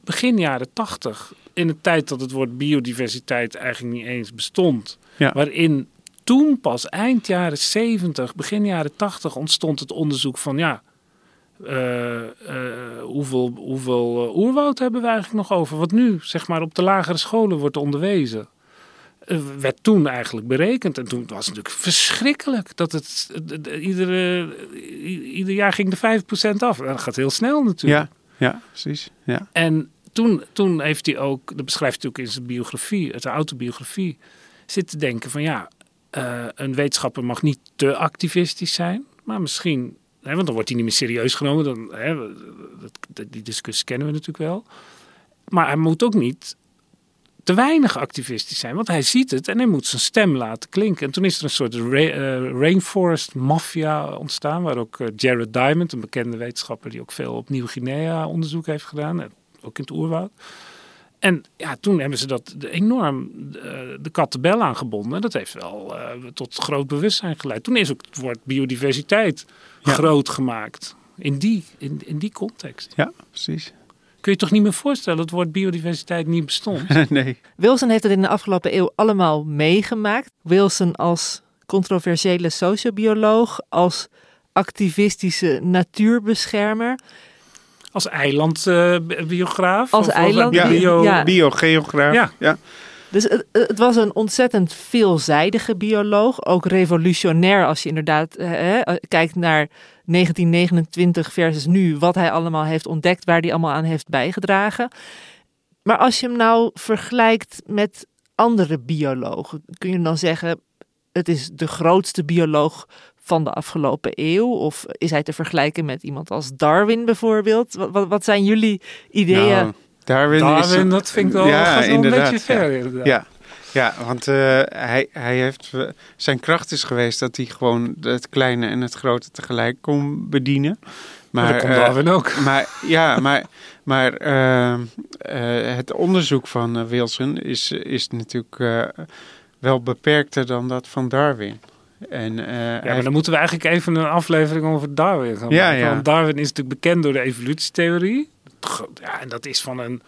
begin jaren tachtig, in de tijd dat het woord biodiversiteit eigenlijk niet eens bestond, ja. waarin toen pas eind jaren 70, begin jaren 80 ontstond het onderzoek van ja, uh, uh, hoeveel, hoeveel uh, oerwoud hebben we eigenlijk nog over? Wat nu zeg maar op de lagere scholen wordt onderwezen. werd toen eigenlijk berekend. En toen was het natuurlijk verschrikkelijk. Dat het iedere, ieder jaar ging de 5% af. Dat gaat heel snel natuurlijk. Ja, ja precies. Ja. En toen, toen heeft hij ook, dat beschrijft hij ook in zijn biografie, zijn autobiografie, zitten denken van ja, uh, een wetenschapper mag niet te activistisch zijn, maar misschien, hè, want dan wordt hij niet meer serieus genomen. Dan, hè, die discussie kennen we natuurlijk wel. Maar hij moet ook niet te weinig activistisch zijn, want hij ziet het en hij moet zijn stem laten klinken. En toen is er een soort uh, rainforest mafia ontstaan, waar ook uh, Jared Diamond, een bekende wetenschapper die ook veel op Nieuw-Guinea onderzoek heeft gedaan, ook in het oerwoud. En ja, toen hebben ze dat enorm de, de kattenbel aangebonden. Dat heeft wel uh, tot groot bewustzijn geleid. Toen is ook het woord biodiversiteit ja. groot gemaakt. In die, in, in die context. Ja, precies. Kun je toch niet meer voorstellen dat het woord biodiversiteit niet bestond? [laughs] nee. Wilson heeft het in de afgelopen eeuw allemaal meegemaakt. Wilson als controversiële sociobioloog, als activistische natuurbeschermer als eilandbiograaf. Uh, als eiland, ja, bio, ja. biogeograaf. Ja. ja. Dus het, het, was een ontzettend veelzijdige bioloog. Ook revolutionair als je inderdaad eh, kijkt naar 1929 versus nu. Wat hij allemaal heeft ontdekt, waar hij allemaal aan heeft bijgedragen. Maar als je hem nou vergelijkt met andere biologen, kun je dan zeggen: het is de grootste bioloog van de afgelopen eeuw? Of is hij te vergelijken met iemand als Darwin bijvoorbeeld? Wat, wat, wat zijn jullie ideeën? Nou, Darwin, Darwin is, dat vind ik wel, ja, wel een beetje ver. Ja, ja. ja want uh, hij, hij heeft, zijn kracht is geweest dat hij gewoon het kleine en het grote tegelijk kon bedienen. Maar, dat komt Darwin uh, ook. Maar [laughs] ja, maar, maar uh, het onderzoek van Wilson is, is natuurlijk wel beperkter dan dat van Darwin. En, uh, ja, maar dan moeten we eigenlijk even een aflevering over Darwin gaan ja, maken. Ja. Want Darwin is natuurlijk bekend door de evolutietheorie. Ja, en dat is van een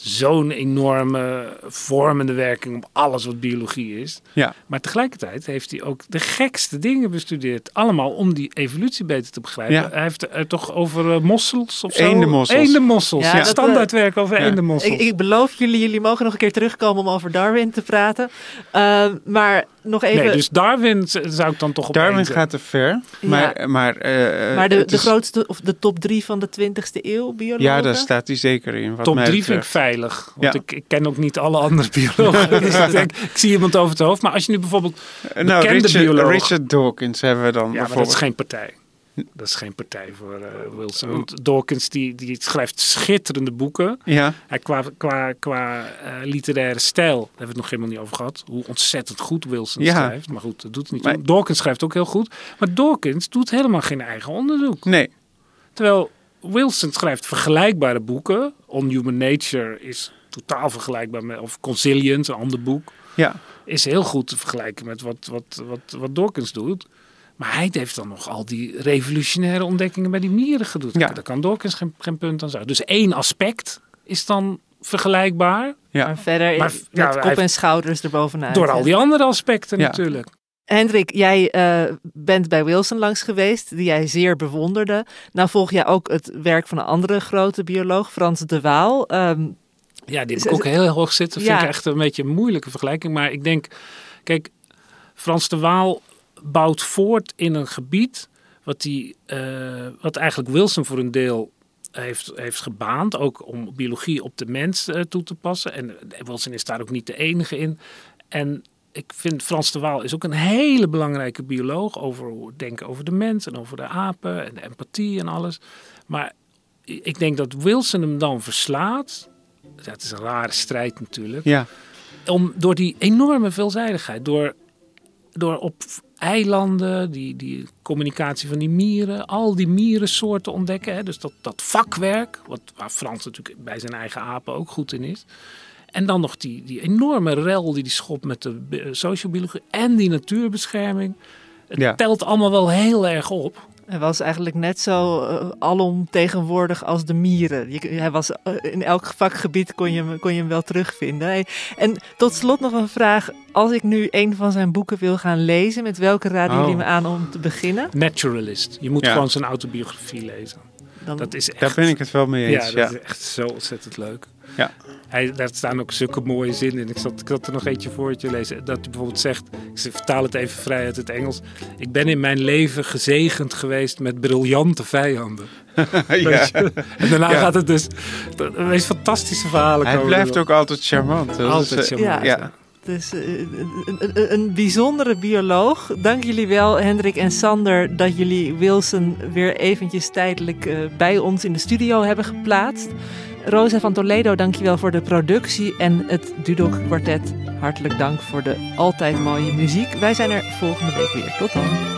zo'n enorme vormende werking op alles wat biologie is. Ja. Maar tegelijkertijd heeft hij ook de gekste dingen bestudeerd. Allemaal om die evolutie beter te begrijpen. Ja. Hij heeft er toch over uh, mossels of zo? Eendenmossels. Eendenmossels. Ja, ja. Standaardwerk over ja. eendenmossels. Ik, ik, beloof jullie, jullie mogen nog een keer terugkomen om over Darwin te praten. Uh, maar nog even... Nee, dus Darwin zou ik dan toch op Darwin gaat te ver. Maar, maar, eh, maar de, de is- grootste, of de top drie van de 20ste eeuw biologen? Ja, daar staat hij zeker in. Wat Top mij 3 vind ik veilig. Want Ja. ik, ik ken ook niet alle andere [laughs] biologen. dus ik, denk, ik zie iemand over het hoofd. Maar als je nu bijvoorbeeld... Eh, Nou, bekende Richard, bioloog. Richard Dawkins hebben we dan Ja, maar dat bijvoorbeeld. is geen partij. Dat is geen partij voor eh, Wilson. Want Dawkins die, die schrijft schitterende boeken. Ja, Hij, qua qua, qua eh, literaire stijl, daar hebben we het nog helemaal niet over gehad. Hoe ontzettend goed Wilson Ja. schrijft. Maar goed, dat doet het niet. Maar-. Dawkins schrijft ook heel goed. Maar Dawkins doet helemaal geen eigen onderzoek. nee. Terwijl Wilson schrijft vergelijkbare boeken. On Human Nature is totaal vergelijkbaar met, of Consilience, een ander boek, Ja, is heel goed te vergelijken met wat, wat, wat, wat Dawkins doet. Maar hij heeft dan nog al die revolutionaire ontdekkingen bij die mieren gedaan. Ja. Daar kan Dawkins geen, geen punt aan zeggen. Dus één aspect is dan vergelijkbaar ja. Maar verder Maar, met ja, kop en schouders erbovenuit. door al die andere aspecten Ja. natuurlijk. Hendrik, jij eh, bent bij Wilson langs geweest, die jij zeer bewonderde. Nou volg jij ook het werk van een andere grote bioloog, Frans de Waal. Ehm, Ja, die heb ik ook heel hoog zitten. Vind Ja. ik echt een beetje een moeilijke vergelijking. Maar ik denk, kijk, Frans de Waal bouwt voort in een gebied wat, die, eh, wat eigenlijk Wilson voor een deel heeft, heeft gebaand. Ook om biologie op de mens eh, toe te passen. En eh, Wilson is daar ook niet de enige in. En ik vind Frans de Waal is ook een hele belangrijke bioloog. Over hoe denken over de mens en over de apen en de empathie en alles. Maar ik denk dat Wilson hem dan verslaat. Dat is een rare strijd natuurlijk. ja. Om, door die enorme veelzijdigheid. Door, door op eilanden, die, die communicatie van die mieren. Al die mierensoorten ontdekken. Hè, dus dat, dat vakwerk. Wat, waar Frans natuurlijk bij zijn eigen apen ook goed in is. En dan nog die, die enorme rel die die schopt met de bi- sociobiologie. En die natuurbescherming. Het Ja. telt allemaal wel heel erg op. hij was eigenlijk net zo eh, alomtegenwoordig als de mieren. Je, hij was, eh, in elk vakgebied kon je, hem- kon je hem wel terugvinden. Hey, En tot slot nog een vraag. Als ik nu een van zijn boeken wil gaan lezen, met welke raden Oh. jullie me aan om te beginnen? Naturalist. Je moet Ja. gewoon zijn autobiografie lezen. Dan, Dat is echt... Daar ben ik het wel mee Ja, eens. dat Ja, is echt zo ontzettend leuk. Ja. Hij, daar staan ook zulke mooie zinnen in. Ik zat, ik zat er nog eentje voor je lezen. Dat hij bijvoorbeeld zegt, ik vertaal het even vrij uit het Engels. Ik ben in mijn leven gezegend geweest met briljante vijanden. [laughs] ja. Weet je? En daarna Ja. gaat het dus, de meest fantastische verhalen Hij komen blijft ook altijd charmant. Is, altijd eh, charmant. ja. ja. Dus eh, een, een, een bijzondere bioloog. Dank jullie wel, Hendrik en Sander, dat jullie Wilson weer eventjes tijdelijk eh, bij ons in de studio hebben geplaatst. Rosa van Toledo, dankjewel voor de productie en het Dudok Quartet. Hartelijk dank voor de altijd mooie muziek. Wij zijn er volgende week weer. Tot dan.